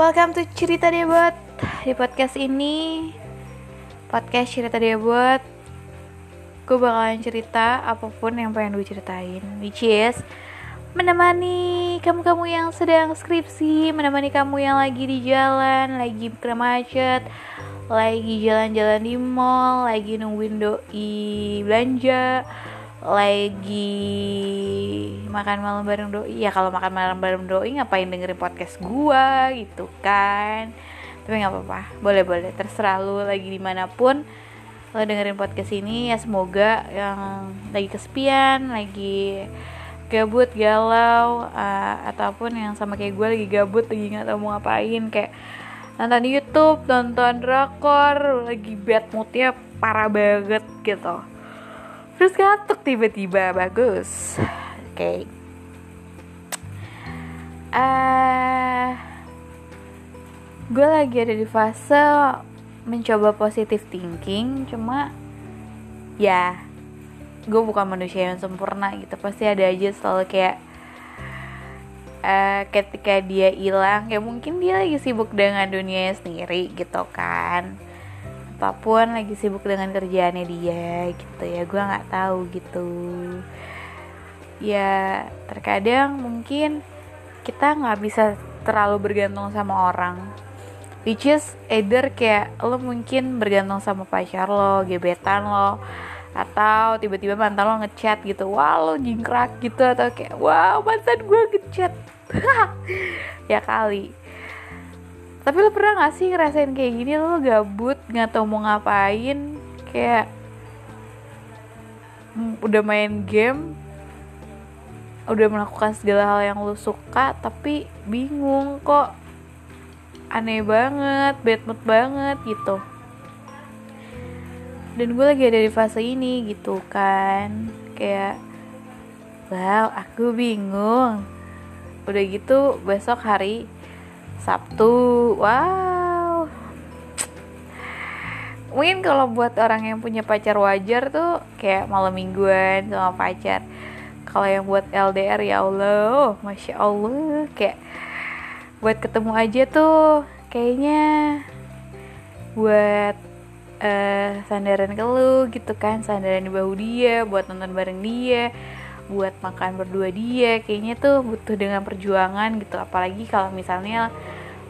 Welcome to Cerita Debut. Di podcast ini Podcast Cerita Debut Gue bakalan cerita apa pun yang pengen gue ceritain Which is Menemani kamu-kamu yang sedang skripsi Menemani kamu yang lagi di jalan Lagi kena macet Lagi jalan-jalan di mall Lagi nungguin doi belanja lagi makan malam bareng doi ya kalau makan malam bareng doi ngapain dengerin podcast gua gitu kan. Tapi nggak apa-apa boleh boleh. Terserah lu lagi di mana pun lo dengerin podcast ini ya semoga yang lagi kesepian lagi gabut galau uh, ataupun yang sama kayak gue lagi gabut lagi nggak tahu mau ngapain kayak nonton YouTube nonton drakor lagi bad moodnya parah banget gitu terus ngantuk tiba-tiba bagus. Oke. Okay. uh, gue lagi ada di fase mencoba positive thinking cuma ya gue bukan manusia yang sempurna gitu. Pasti ada aja selalu kayak uh, ketika dia hilang ya mungkin dia lagi sibuk dengan dunianya sendiri gitu kan apa pun lagi sibuk dengan kerjaannya dia gitu ya. Gue nggak tahu gitu. Ya terkadang mungkin kita nggak bisa terlalu bergantung sama orang. Which is either kayak lo mungkin bergantung sama pacar lo gebetan lo atau tiba-tiba mantan lo ngechat gitu wah lo jingkrak gitu atau kayak wow mantan gue ngechat. Ya kali tapi lo pernah gak sih ngerasain kayak gini? Lo gabut nggak tau mau ngapain kayak udah main game udah melakukan segala hal yang lo suka tapi bingung kok. Aneh banget bad mood banget gitu. Dan gue lagi ada di fase ini gitu kan. Kayak wow aku bingung. Udah gitu besok hari Sabtu. Wow. Mungkin kalau buat orang yang punya pacar wajar tuh kayak malam mingguan sama pacar. Kalau yang buat LDR ya Allah. Masya Allah. Kayak buat ketemu aja tuh kayaknya buat uh, sandaran ke lu gitu kan sandaran di bahu dia buat nonton bareng dia buat makan berdua dia kayaknya tuh butuh dengan perjuangan gitu. Apalagi kalau misalnya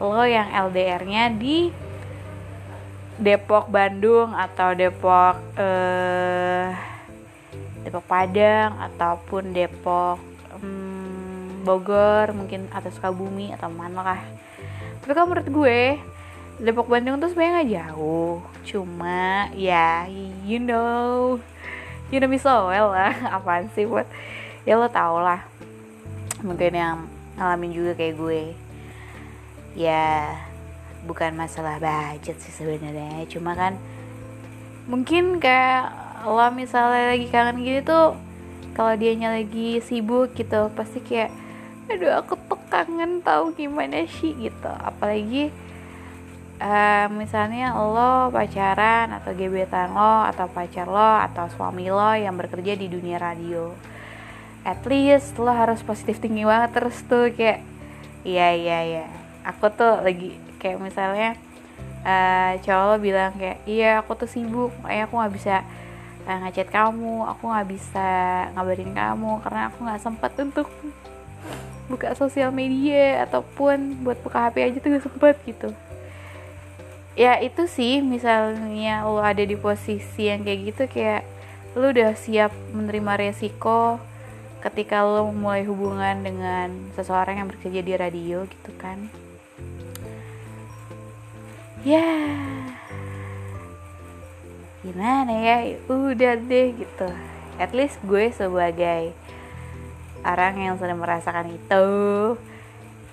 lo yang LDR-nya di Depok Bandung atau Depok eh, Depok Padang ataupun Depok hmm, Bogor mungkin atau Sukabumi atau mana lah. Tapi kalau menurut gue Depok Bandung tuh sebenarnya nggak jauh. Cuma ya you know you know me so well lah. Apaan sih buat ya lo tau lah. Mungkin yang ngalamin juga kayak gue. Ya bukan masalah budget sih sebenarnya. Cuma kan mungkin kayak lo misalnya lagi kangen gitu tuh kalau dianya lagi sibuk gitu pasti kayak aduh aku tuh kangen tahu gimana sih gitu. Apalagi uh, misalnya lo pacaran atau gebetan lo atau pacar lo atau suami lo yang bekerja di dunia radio at least lo harus positif tinggi banget terus tuh kayak iya iya iya. Aku tuh lagi kayak misalnya uh, cowok lo bilang kayak iya aku tuh sibuk makanya aku nggak bisa uh, ngechat kamu aku nggak bisa ngabarin kamu karena aku nggak sempat untuk buka sosial media ataupun buat buka HP aja tuh gak sempet gitu ya itu sih misalnya lo ada di posisi yang kayak gitu kayak lo udah siap menerima resiko ketika lo mulai hubungan dengan seseorang yang bekerja di radio gitu kan. Ya. Gimana ya? Udah deh gitu. At least gue sebagai orang yang sedang merasakan itu.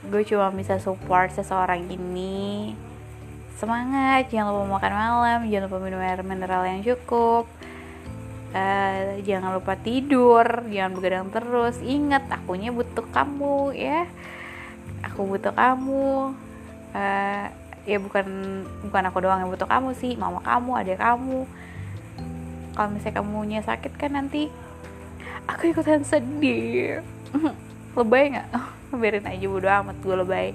Gue cuma bisa support seseorang ini semangat jangan lupa makan malam jangan lupa minum air mineral yang cukup uh, jangan lupa tidur jangan begadang terus. Ingat akunya butuh kamu ya. Aku butuh kamu. Uh, ya bukan bukan aku doang yang butuh kamu sih mama kamu ada kamu. Kalau misalnya kamunya sakit kan nanti aku ikutan sedih. Lebay nggak? Biarin aja bodo amat gue lebay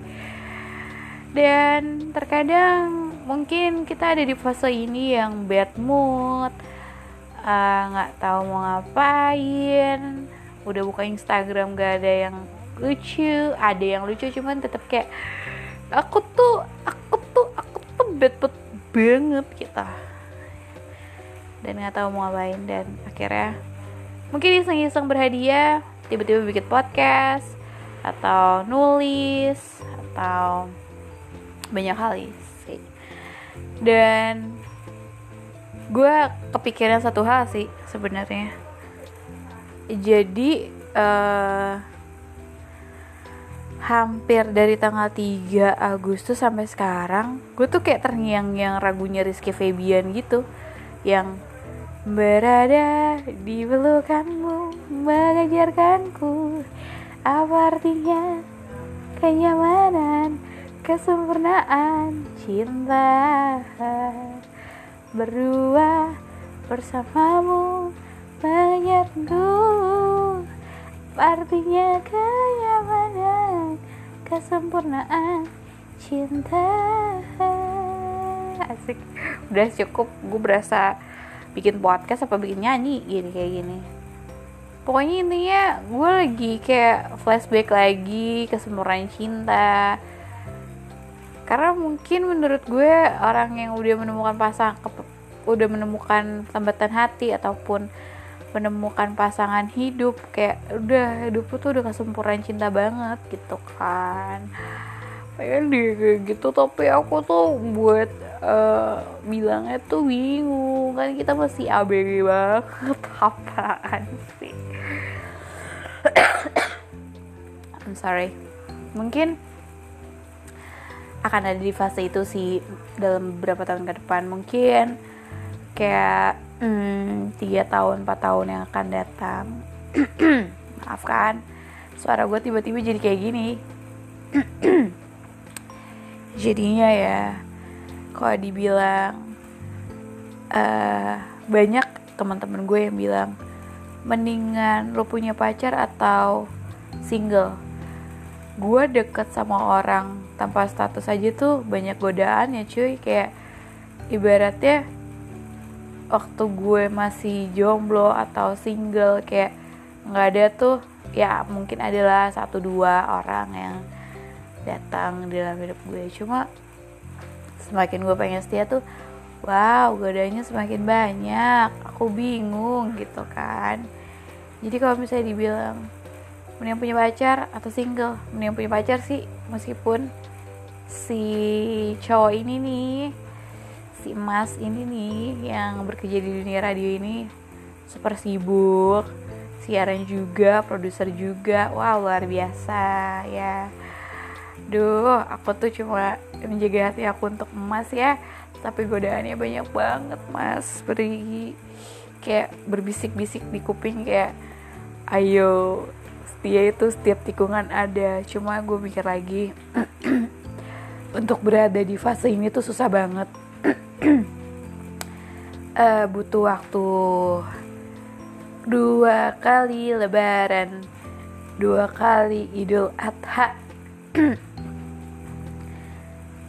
dan terkadang mungkin kita ada di fase ini yang bad mood eh, nggak uh, tahu mau ngapain udah buka Instagram gak ada yang lucu ada yang lucu cuman tetap kayak aku tuh aku tuh aku tuh bad mood banget kita dan nggak tahu mau ngapain dan akhirnya mungkin iseng-iseng berhadiah tiba-tiba bikin podcast atau nulis atau banyak hal sih. Dan gue kepikiran satu hal sih sebenarnya. Jadi uh, hampir dari tanggal 3 Agustus sampai sekarang gue tuh kayak terngiang-ngiang ragunya Rizky Febian gitu. Yang berada di pelukanmu mengajarkanku. Apa artinya kenyamanan kesempurnaan cinta berdua bersamamu menyatu artinya kenyamanan kesempurnaan cinta. Asik. Udah cukup. Gue berasa bikin podcast apa bikin nyanyi gini kayak gini. Pokoknya intinya gue lagi kayak flashback lagi kesempurnaan cinta karena mungkin menurut gue orang yang udah menemukan pasang udah menemukan tambatan hati ataupun menemukan pasangan hidup kayak udah hidup tuh udah kesempurnaan cinta banget gitu kan. Pengen kayak gitu tapi aku tuh buat uh, bilangnya tuh bingung. Kan kita masih ABG banget apaan sih? I'm sorry. Mungkin akan ada di fase itu sih dalam beberapa tahun ke depan. Mungkin kayak hmm, tiga tahun empat tahun yang akan datang. Maafkan suara gue tiba-tiba jadi kayak gini. Jadinya ya kalau dibilang uh, banyak teman-teman gue yang bilang mendingan lo punya pacar atau single gue deket sama orang tanpa status aja tuh banyak godaan ya cuy. Kayak ibaratnya waktu gue masih jomblo atau single kayak nggak ada tuh ya mungkin adalah satu dua orang yang datang di dalam hidup gue. Cuma semakin gue pengen setia tuh wow godanya semakin banyak. Aku bingung gitu kan. Jadi kalau misalnya dibilang mending punya pacar atau single? Mending punya pacar sih meskipun si cowok ini nih si emas ini nih yang bekerja di dunia radio ini super sibuk siaran juga produser juga. Wah luar biasa ya. Duh aku tuh cuma menjaga hati aku untuk emas ya tapi godaannya banyak banget mas. Beri kayak berbisik-bisik di kuping kayak ayo setia itu setiap tikungan ada. Cuma gue mikir lagi untuk berada di fase ini tuh susah banget. Uh, butuh waktu dua kali lebaran dua kali idul adha.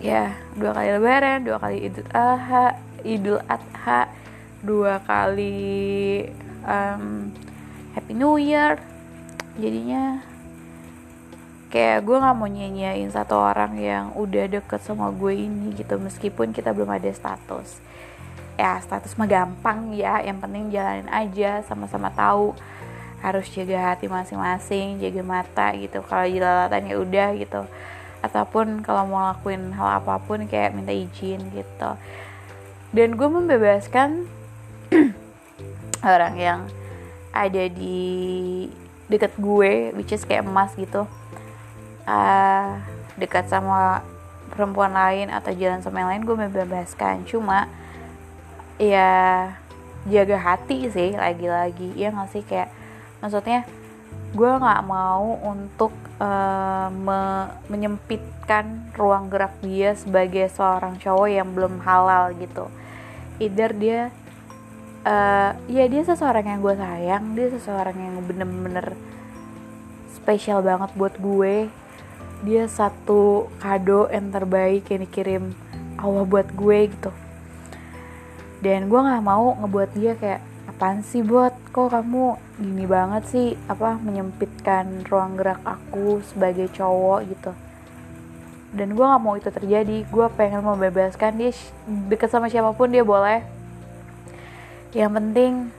Ya dua kali lebaran dua kali idul adha idul adha dua kali um, happy new year jadinya kayak gue nggak mau nyanyain satu orang yang udah deket sama gue ini gitu meskipun kita belum ada status. Ya status mah gampang ya yang penting jalanin aja sama-sama tahu harus jaga hati masing-masing jaga mata gitu. Kalau jelalatan ya udah gitu ataupun kalau mau lakuin hal apa pun kayak minta izin gitu. Dan gue membebaskan orang yang ada di deket gue which is kayak emas gitu. Uh, dekat sama perempuan lain atau jalan sama yang lain gue membebaskan. Cuma ya jaga hati sih lagi-lagi. Ya nggak sih? Kayak maksudnya gue nggak mau untuk uh, me menyempitkan ruang gerak dia sebagai seorang cowok yang belum halal gitu. Either dia uh, ya dia seseorang yang gue sayang dia seseorang yang bener-bener spesial banget buat gue. Dia satu kado yang terbaik yang dikirim Allah buat gue gitu. Dan gue nggak mau ngebuat dia kayak apaan sih buat kok kamu gini banget sih? Apa menyempitkan ruang gerak aku sebagai cowok gitu. Dan gue nggak mau itu terjadi. Gue pengen membebaskan dia deket sama siapa pun dia boleh yang penting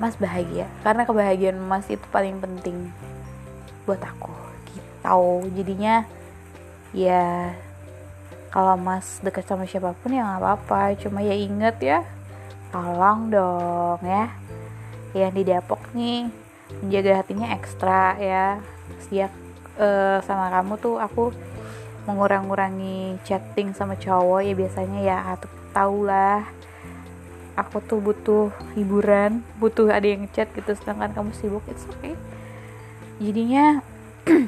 mas bahagia. Karena kebahagiaan mas itu paling penting buat aku gitu. Jadinya ya kalau mas deket sama siapa pun ya nggak apa-apa. Cuma ya inget ya tolong dong ya. Yang di Depok nih menjaga hatinya ekstra ya. Sejak uh, sama kamu tuh aku mengurang-ngurangi chatting sama cowok ya biasanya ya tau lah aku tuh butuh hiburan butuh ada yang chat gitu sedangkan kamu sibuk oke okay. jadinya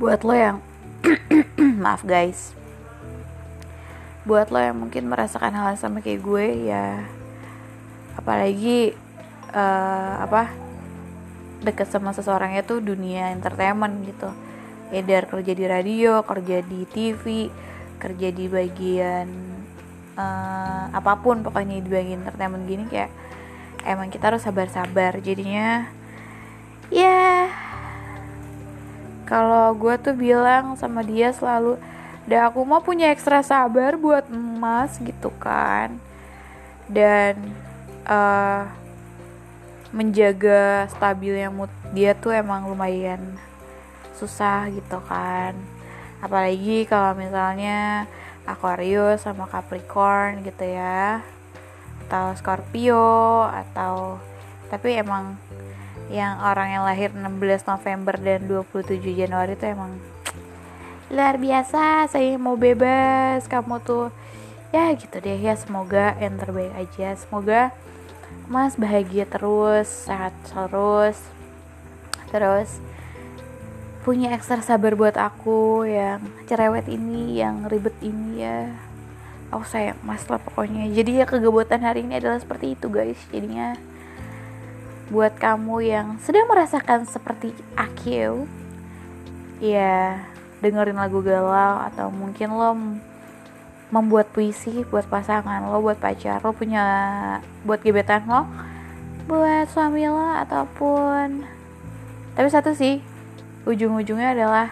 buat lo yang maaf guys buat lo yang mungkin merasakan hal yang sama kayak gue ya apalagi uh, apa deket sama seseorang itu dunia entertainment gitu either kerja di radio kerja di TV kerja di bagian uh, apa pun pokoknya di bagian entertainment gini kayak emang kita harus sabar-sabar. Jadinya ya kalau gue tuh bilang sama dia selalu dan aku mau punya ekstra sabar buat emas gitu kan. Dan uh, menjaga stabilnya mood dia tuh emang lumayan susah gitu kan. Apalagi kalau misalnya Aquarius sama Capricorn gitu ya. Atau Scorpio atau tapi emang yang orang yang lahir 16 November dan 27 Januari itu emang luar biasa saya mau bebas kamu tuh ya gitu deh ya semoga yang terbaik aja. Semoga mas bahagia terus sehat terus terus punya ekstra sabar buat aku yang cerewet ini yang ribet ini ya. Aku sayang mas lah pokoknya. Jadi ya kegebutan hari ini adalah seperti itu guys. Jadinya buat kamu yang sedang merasakan seperti aku ya dengerin lagu galau atau mungkin lo membuat puisi buat pasangan lo buat pacar lo punya buat gebetan lo buat suami lo ataupun tapi satu sih ujung-ujungnya adalah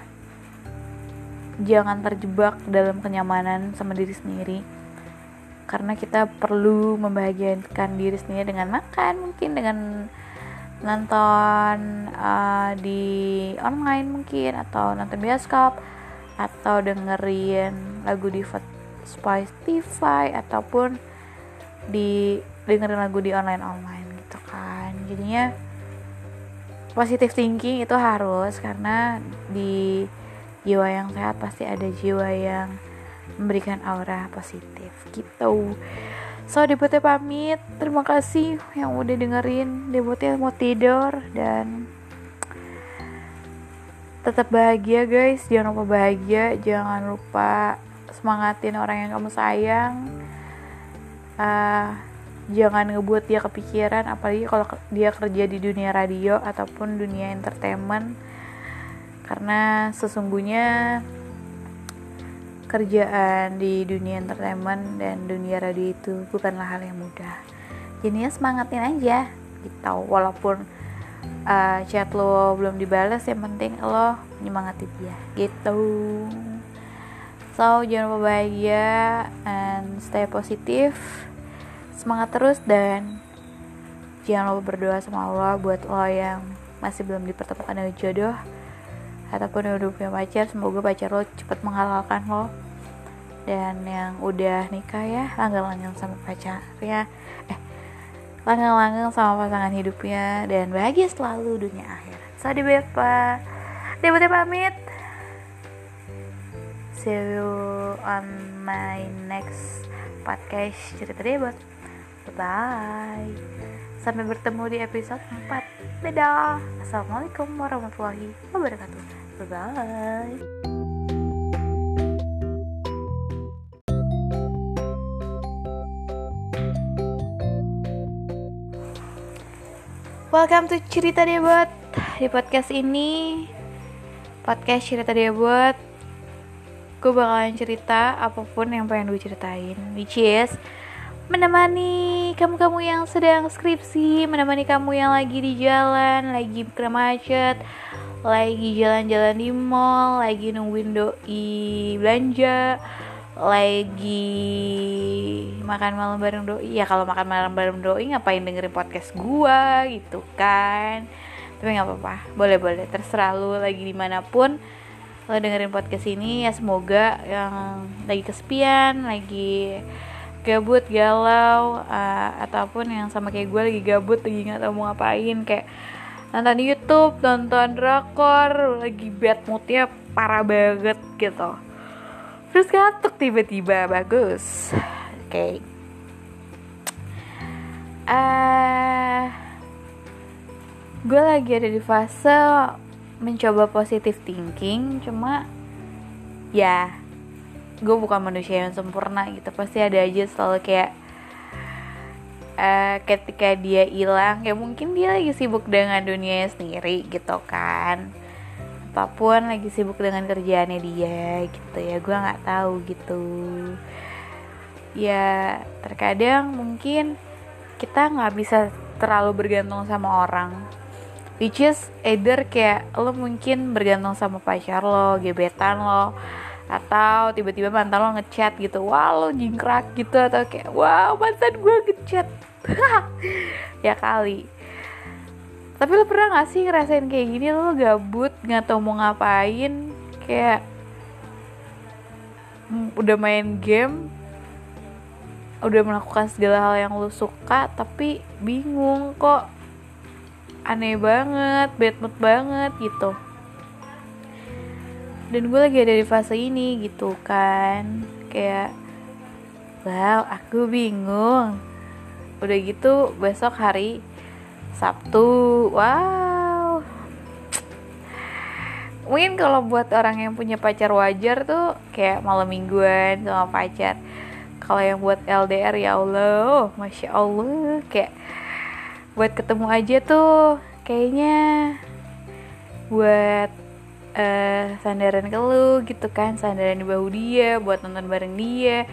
jangan terjebak dalam kenyamanan sama diri sendiri. Karena kita perlu membahagiakan diri sendiri dengan makan mungkin dengan nonton uh, di online mungkin atau nonton bioskop atau dengerin lagu di Spotify ataupun di dengerin lagu di online online gitu kan. Jadinya positive thinking itu harus karena di jiwa yang sehat pasti ada jiwa yang memberikan aura positif gitu. So debutnya pamit. Terima kasih yang udah dengerin Debutnya mau tidur Dan Tetap bahagia guys. Jangan lupa bahagia. Jangan lupa semangatin orang yang kamu sayang. Uh, Jangan ngebuat dia kepikiran Apalagi kalau dia kerja di dunia radio Ataupun dunia entertainment. Karena sesungguhnya kerjaan di dunia entertainment dan dunia radio itu bukanlah hal yang mudah. Jadinya semangatin aja gitu. Walaupun uh, chat lo belum dibalas yang penting lo nyemangati dia gitu. So jangan lupa bahagia and stay positif semangat terus dan jangan lupa berdoa sama Allah buat lo yang masih belum dipertemukan dengan jodoh ataupun yang udah punya pacar. Semoga pacar lo cepat menghalalkan lo dan yang udah nikah ya langgang-langgang sama pacarnya. Eh langgang-langgang sama pasangan hidupnya dan bahagia selalu dunia akhir so di Bepa Debutnya pamit. See you on my next podcast. Cerita debut bye bye. Sampai bertemu di episode 4 dadah. Assalamualaikum warahmatullahi wabarakatuh. Bye-bye. Welcome to Cerita Debat Di podcast ini podcast cerita dia buat gue bakalan cerita apa pun yang pengen gue ceritain which is menemani kamu-kamu yang sedang skripsi menemani kamu yang lagi di jalan lagi kena macet lagi jalan-jalan di mall lagi nungguin doi belanja lagi makan malam bareng doi. Ya kalau makan malam bareng doi ngapain dengerin podcast gua gitu kan? Tapi nggak apa-apa. Boleh boleh. Terserah lu lagi di mana pun lo dengerin podcast ini. Ya semoga yang lagi kesepian lagi gabut galau uh, ataupun yang sama kayak gue lagi gabut lagi nggak tahu mau ngapain kayak nonton YouTube nonton drakor lagi bad moodnya parah banget gitu terus ngantuk tiba-tiba bagus oke okay. uh, gue lagi ada di fase mencoba positive thinking cuma ya gue bukan manusia yang sempurna gitu. Pasti ada aja selalu kayak uh, ketika dia hilang ya mungkin dia lagi sibuk dengan dunia sendiri gitu kan. Apa pun lagi sibuk dengan kerjaannya dia gitu ya gue nggak tahu gitu. Ya terkadang mungkin kita nggak bisa terlalu bergantung sama orang. Which is either kayak lo mungkin bergantung sama pacar lo gebetan lo atau tiba-tiba mantan lo ngechat gitu wah lo jingkrak gitu atau kayak wow mantan gue ngechat. Ya kali. Tapi lo pernah gak sih ngerasain kayak gini lo gabut nggak tau mau ngapain kayak udah main game udah melakukan segala hal yang lo suka tapi bingung kok. Aneh banget bad mood banget gitu dan gue lagi ada di fase ini gitu kan. Kayak wow aku bingung. Udah gitu besok hari Sabtu. Wow. Mungkin kalau buat orang yang punya pacar wajar tuh kayak malam mingguan sama pacar. Kalau yang buat LDR ya Allah masya Allah. Kayak buat ketemu aja tuh kayaknya buat uh, sandaran ke lu gitu kan sandaran di bahu dia buat nonton bareng dia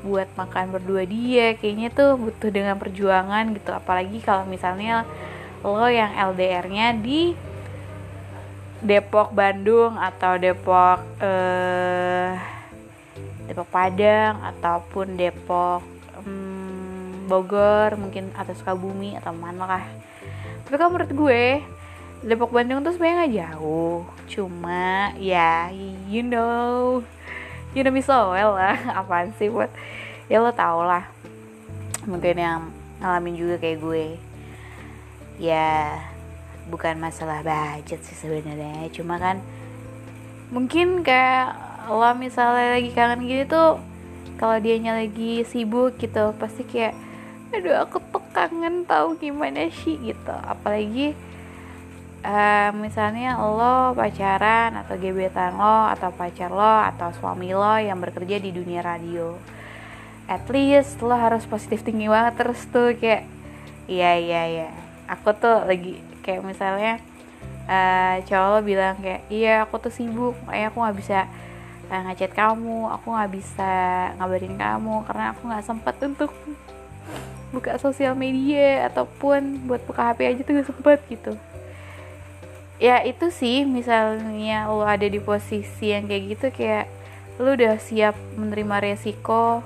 buat makan berdua dia kayaknya tuh butuh dengan perjuangan gitu. Apalagi kalau misalnya lo yang LDR-nya di Depok Bandung atau Depok eh, Depok Padang ataupun Depok Bogor mungkin atau Sukabumi atau mana lah. Tapi kalau menurut gue Depok Bandung tuh sebenarnya nggak jauh. Cuma ya you know. You know me so well lah. Apaan sih buat? Ya lo tau lah. Mungkin yang ngalamin juga kayak gue. Ya bukan masalah budget sih sebenarnya. Cuma kan mungkin kayak lo misalnya lagi kangen gitu tuh kalau dianya lagi sibuk gitu pasti kayak aduh aku tuh kangen tahu gimana sih gitu. Apalagi uh, misalnya lo pacaran atau gebetan lo atau pacar lo atau suami lo yang bekerja di dunia radio. At least lo harus positif tinggi banget terus tuh kayak iya iya iya. Aku tuh lagi kayak misalnya uh, cowok lo bilang kayak iya aku tuh sibuk makanya aku nggak bisa uh, ngechat kamu aku nggak bisa ngabarin kamu karena aku nggak sempet untuk buka sosial media ataupun buat buka HP aja tuh gak sempet gitu ya itu sih misalnya lo ada di posisi yang kayak gitu kayak lo udah siap menerima resiko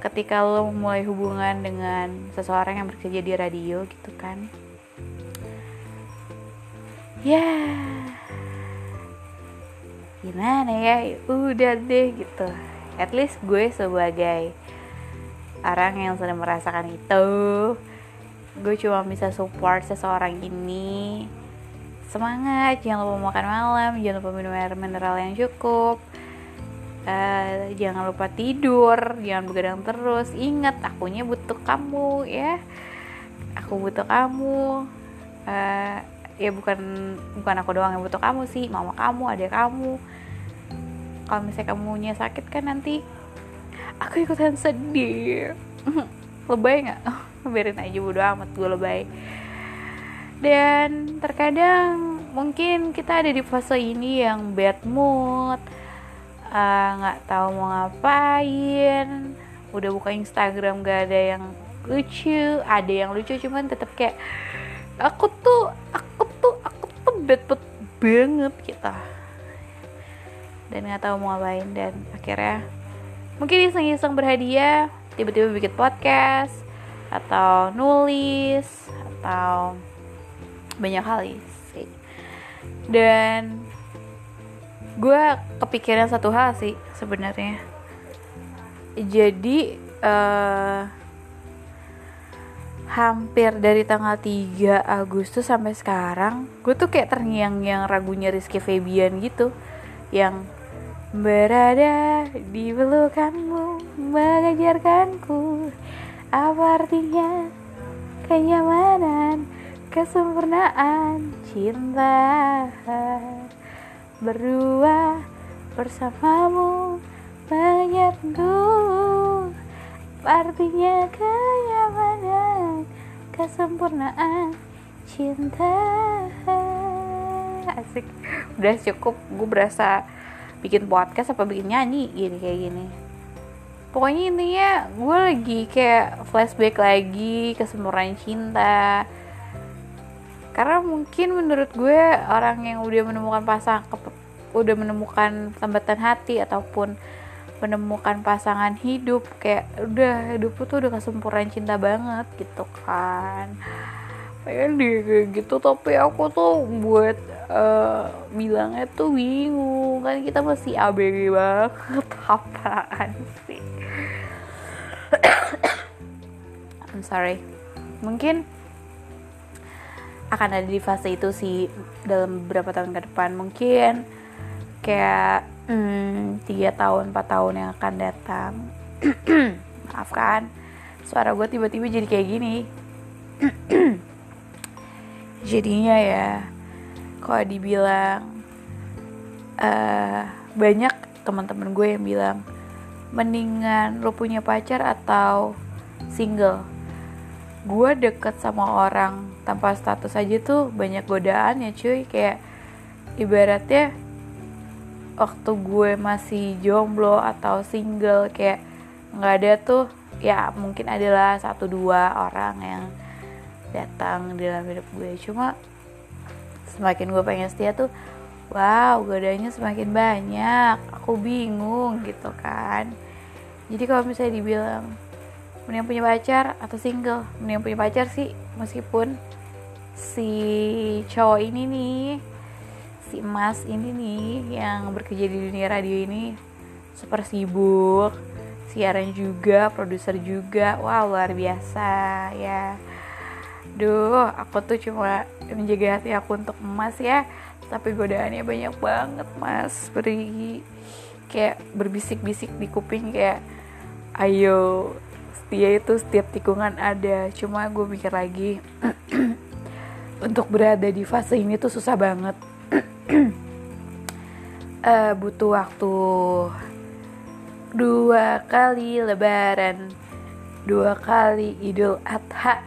ketika lo mulai hubungan dengan seseorang yang bekerja di radio gitu kan. Ya. Gimana ya? Udah deh gitu. At least gue sebagai orang yang sedang merasakan itu. Gue cuma bisa support seseorang ini semangat jangan lupa makan malam jangan lupa minum air mineral yang cukup. Uh, jangan lupa tidur jangan begadang terus. Ingat akunya butuh kamu ya. Aku butuh kamu. Uh, ya bukan bukan aku doang yang butuh kamu sih mama kamu ada kamu. Kalau misalnya kamunya sakit kan nanti aku ikutan sedih. Lebay nggak? Biarin aja bodo amat gue lebay dan terkadang mungkin kita ada di fase ini yang bad mood eh, nggak uh, tahu mau ngapain udah buka Instagram gak ada yang lucu ada yang lucu cuman tetap kayak aku tuh aku tuh aku tuh bad mood banget kita. Dan nggak tahu mau ngapain dan akhirnya mungkin iseng-iseng berhadiah tiba-tiba bikin podcast atau nulis atau banyak hal sih. Dan gue kepikiran satu hal sih sebenarnya. Jadi uh, hampir dari tanggal 3 Agustus sampai sekarang gue tuh kayak terngiang-ngiang ragunya Rizky Febian gitu. Yang berada di pelukanmu mengajarkanku. Apa artinya kenyamanan, kesempurnaan cinta Berdua bersamamu menyatu Artinya kenyamanan, kesempurnaan cinta. Asik, udah cukup. Gue berasa bikin podcast apa bikin nyanyi gini kayak gini. Pokoknya intinya gue lagi kayak flashback lagi ke kesempurnaan cinta karena mungkin menurut gue orang yang udah menemukan pasang udah menemukan tambatan hati ataupun menemukan pasangan hidup kayak udah hidup tuh udah kesempurnaan cinta banget gitu kan. Pengen kayak gitu tapi aku tuh buat uh, bilangnya tuh bingung. Kan kita masih ABG banget apaan sih? I'm sorry. Mungkin akan ada di fase itu sih dalam beberapa tahun ke depan. Mungkin kayak hmm, tiga hmm, tahun 4 tahun yang akan datang. Maafkan suara gue tiba-tiba jadi kayak gini. Jadinya ya kalau dibilang uh, banyak teman-teman gue yang bilang mendingan lo punya pacar atau single gue deket sama orang tanpa status aja tuh banyak godaan ya cuy. Kayak ibaratnya waktu gue masih jomblo atau single kayak nggak ada tuh ya mungkin adalah satu dua orang yang datang dalam hidup gue. Cuma semakin gue pengen setia tuh wow godanya semakin banyak. Aku bingung gitu kan. Jadi kalau misalnya dibilang mending punya pacar atau single. Mending punya pacar sih meskipun si cowok ini nih si emas ini nih yang bekerja di dunia radio ini super sibuk siaran juga produser juga. Wow luar biasa ya. Duh aku tuh cuma menjaga hati aku untuk emas ya. Tapi godaannya banyak banget mas. Beri kayak berbisik-bisik di kuping kayak ayo setia itu setiap tikungan ada. Cuma gue mikir lagi untuk berada di fase ini tuh susah banget. Uh, butuh waktu dua kali lebaran dua kali idul adha.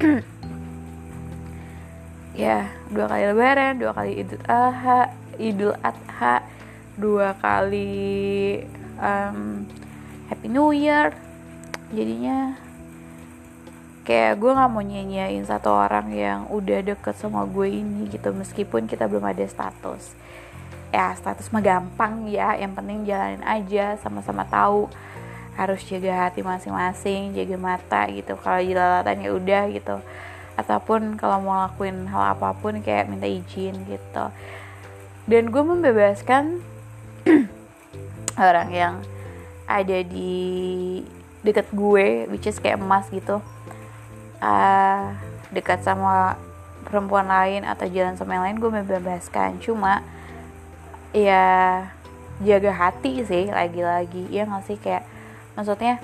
Ya dua kali lebaran dua kali idul adha idul adha dua kali um, happy new year jadinya kayak gue nggak mau nyanyain satu orang yang udah deket sama gue ini gitu meskipun kita belum ada status. Ya status mah gampang ya yang penting jalanin aja sama-sama tahu harus jaga hati masing-masing jaga mata gitu. Kalau jelalatan ya udah gitu. Ataupun kalau mau lakuin hal apa pun kayak minta izin gitu. Dan gue membebaskan orang yang ada di deket gue which is kayak emas gitu. Uh, dekat sama perempuan lain atau jalan sama yang lain gue membebaskan. Cuma ya jaga hati sih lagi-lagi. Ya nggak sih? Kayak maksudnya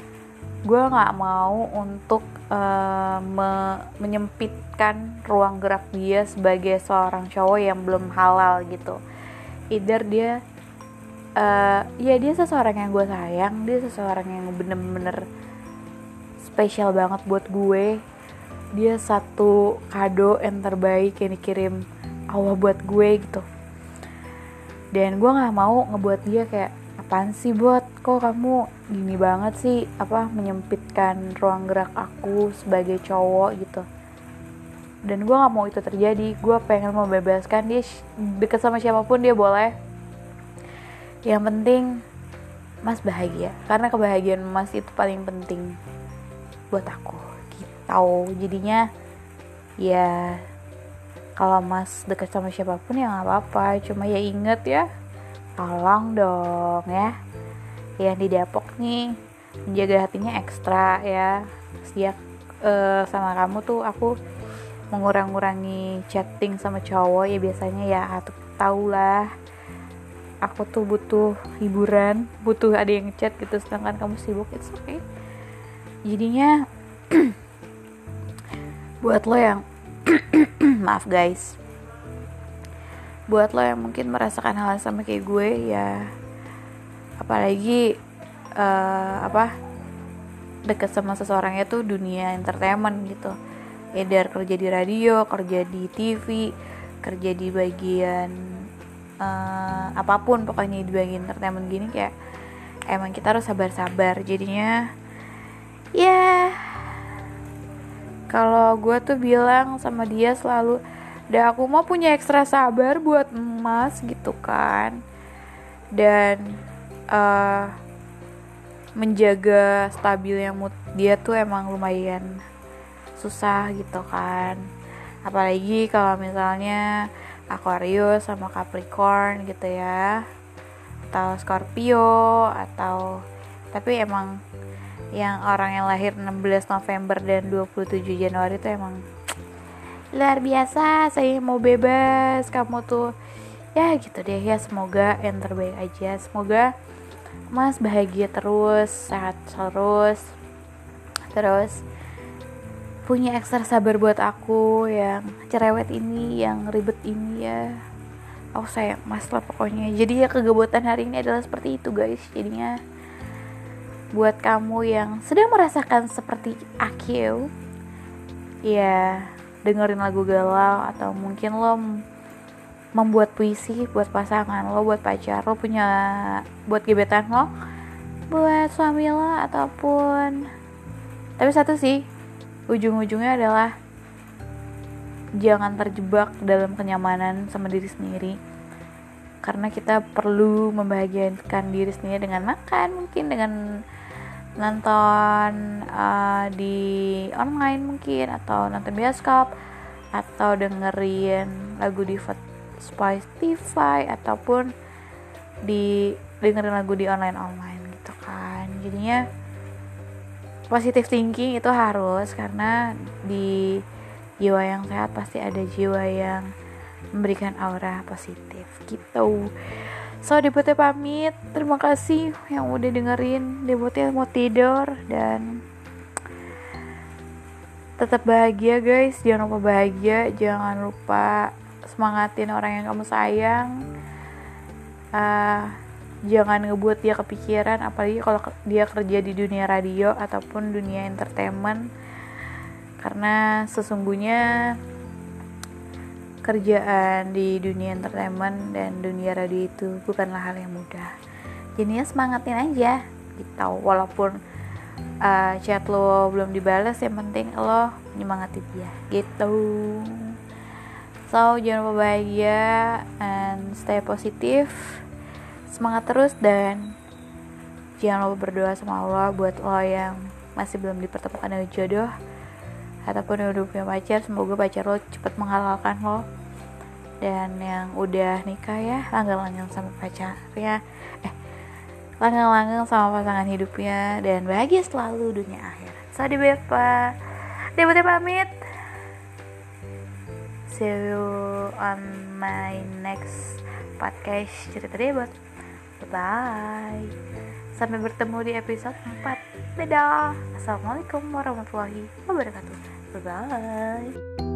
gue nggak mau untuk uh, me menyempitkan ruang gerak dia sebagai seorang cowok yang belum halal gitu. Either dia uh, ya dia seseorang yang gue sayang dia seseorang yang bener-bener spesial banget buat gue. Dia satu kado yang terbaik yang dikirim Allah buat gue gitu. Dan gue nggak mau ngebuat dia kayak apaan sih buat kok kamu gini banget sih? Apa menyempitkan ruang gerak aku sebagai cowok gitu. Dan gue nggak mau itu terjadi. Gue pengen membebaskan dia deket sama siapa pun dia boleh yang penting mas bahagia. Karena kebahagiaan mas itu paling penting buat aku gitu. Jadinya ya kalau mas deket sama siapa pun ya nggak apa-apa. Cuma ya inget ya tolong dong ya. Yang di Depok nih menjaga hatinya ekstra ya. Sejak uh, sama kamu tuh aku mengurang-ngurangi chatting sama cowok ya biasanya ya. Aku tau lah aku tuh butuh hiburan butuh ada yang chat gitu sedangkan kamu sibuk oke okay. jadinya buat lo yang maaf guys buat lo yang mungkin merasakan hal yang sama kayak gue ya apalagi uh, apa deket sama seseorang itu dunia entertainment gitu either kerja di radio kerja di TV kerja di bagian uh, apa pun pokoknya di bagian entertainment gini kayak emang kita harus sabar-sabar. Jadinya ya kalau gue tuh bilang sama dia selalu dah aku mau punya ekstra sabar buat emas gitu kan. Dan uh, menjaga stabilnya mood dia tuh emang lumayan susah gitu kan. Apalagi kalau misalnya Aquarius sama Capricorn gitu ya. Atau Scorpio atau tapi emang yang orang yang lahir 16 November dan 27 Januari itu emang luar biasa saya mau bebas kamu tuh ya gitu deh ya semoga yang terbaik aja. Semoga mas bahagia terus sehat terus terus punya ekstra sabar buat aku yang cerewet ini yang ribet ini ya. Aku sayang mas lah pokoknya. Jadi ya kegabutan hari ini adalah seperti itu guys. Jadinya buat kamu yang sedang merasakan seperti aku ya dengerin lagu galau atau mungkin lo membuat puisi buat pasangan lo buat pacar lo punya buat gebetan lo buat suami lo ataupun tapi satu sih ujung-ujungnya adalah jangan terjebak dalam kenyamanan sama diri sendiri. Karena kita perlu membahagiakan diri sendiri dengan makan mungkin dengan nonton uh, di online mungkin atau nonton bioskop atau dengerin lagu di Spotify ataupun di dengerin lagu di online online gitu kan. Jadinya positive thinking itu harus karena di jiwa yang sehat pasti ada jiwa yang memberikan aura positif gitu. So debutnya pamit. Terima kasih yang udah dengerin debutnya mau tidur dan tetap bahagia guys. Jangan lupa bahagia. Jangan lupa semangatin orang yang kamu sayang. Uh, jangan ngebuat dia kepikiran apalagi kalau dia kerja di dunia radio ataupun dunia entertainment. Karena sesungguhnya kerjaan di dunia entertainment dan dunia radio itu bukanlah hal yang mudah. Jadinya semangatin aja gitu. Walaupun uh, chat lo belum dibalas yang penting lo nyemangati dia gitu. So jangan lupa bahagia and stay positif semangat terus dan jangan lupa berdoa sama Allah buat lo yang masih belum dipertemukan dengan jodoh ataupun yang udah punya pacar. Semoga pacar lo cepat menghalalkan lo dan yang udah nikah ya langgang-langgang sama pacarnya. Eh langgang-langgang sama pasangan hidupnya dan bahagia selalu dunia akhir so di Bepa Debutnya pamit. See you on my next podcast. Cerita debut Bye. Sampai bertemu di episode 4. Dadah. Assalamualaikum warahmatullahi wabarakatuh. Bye bye.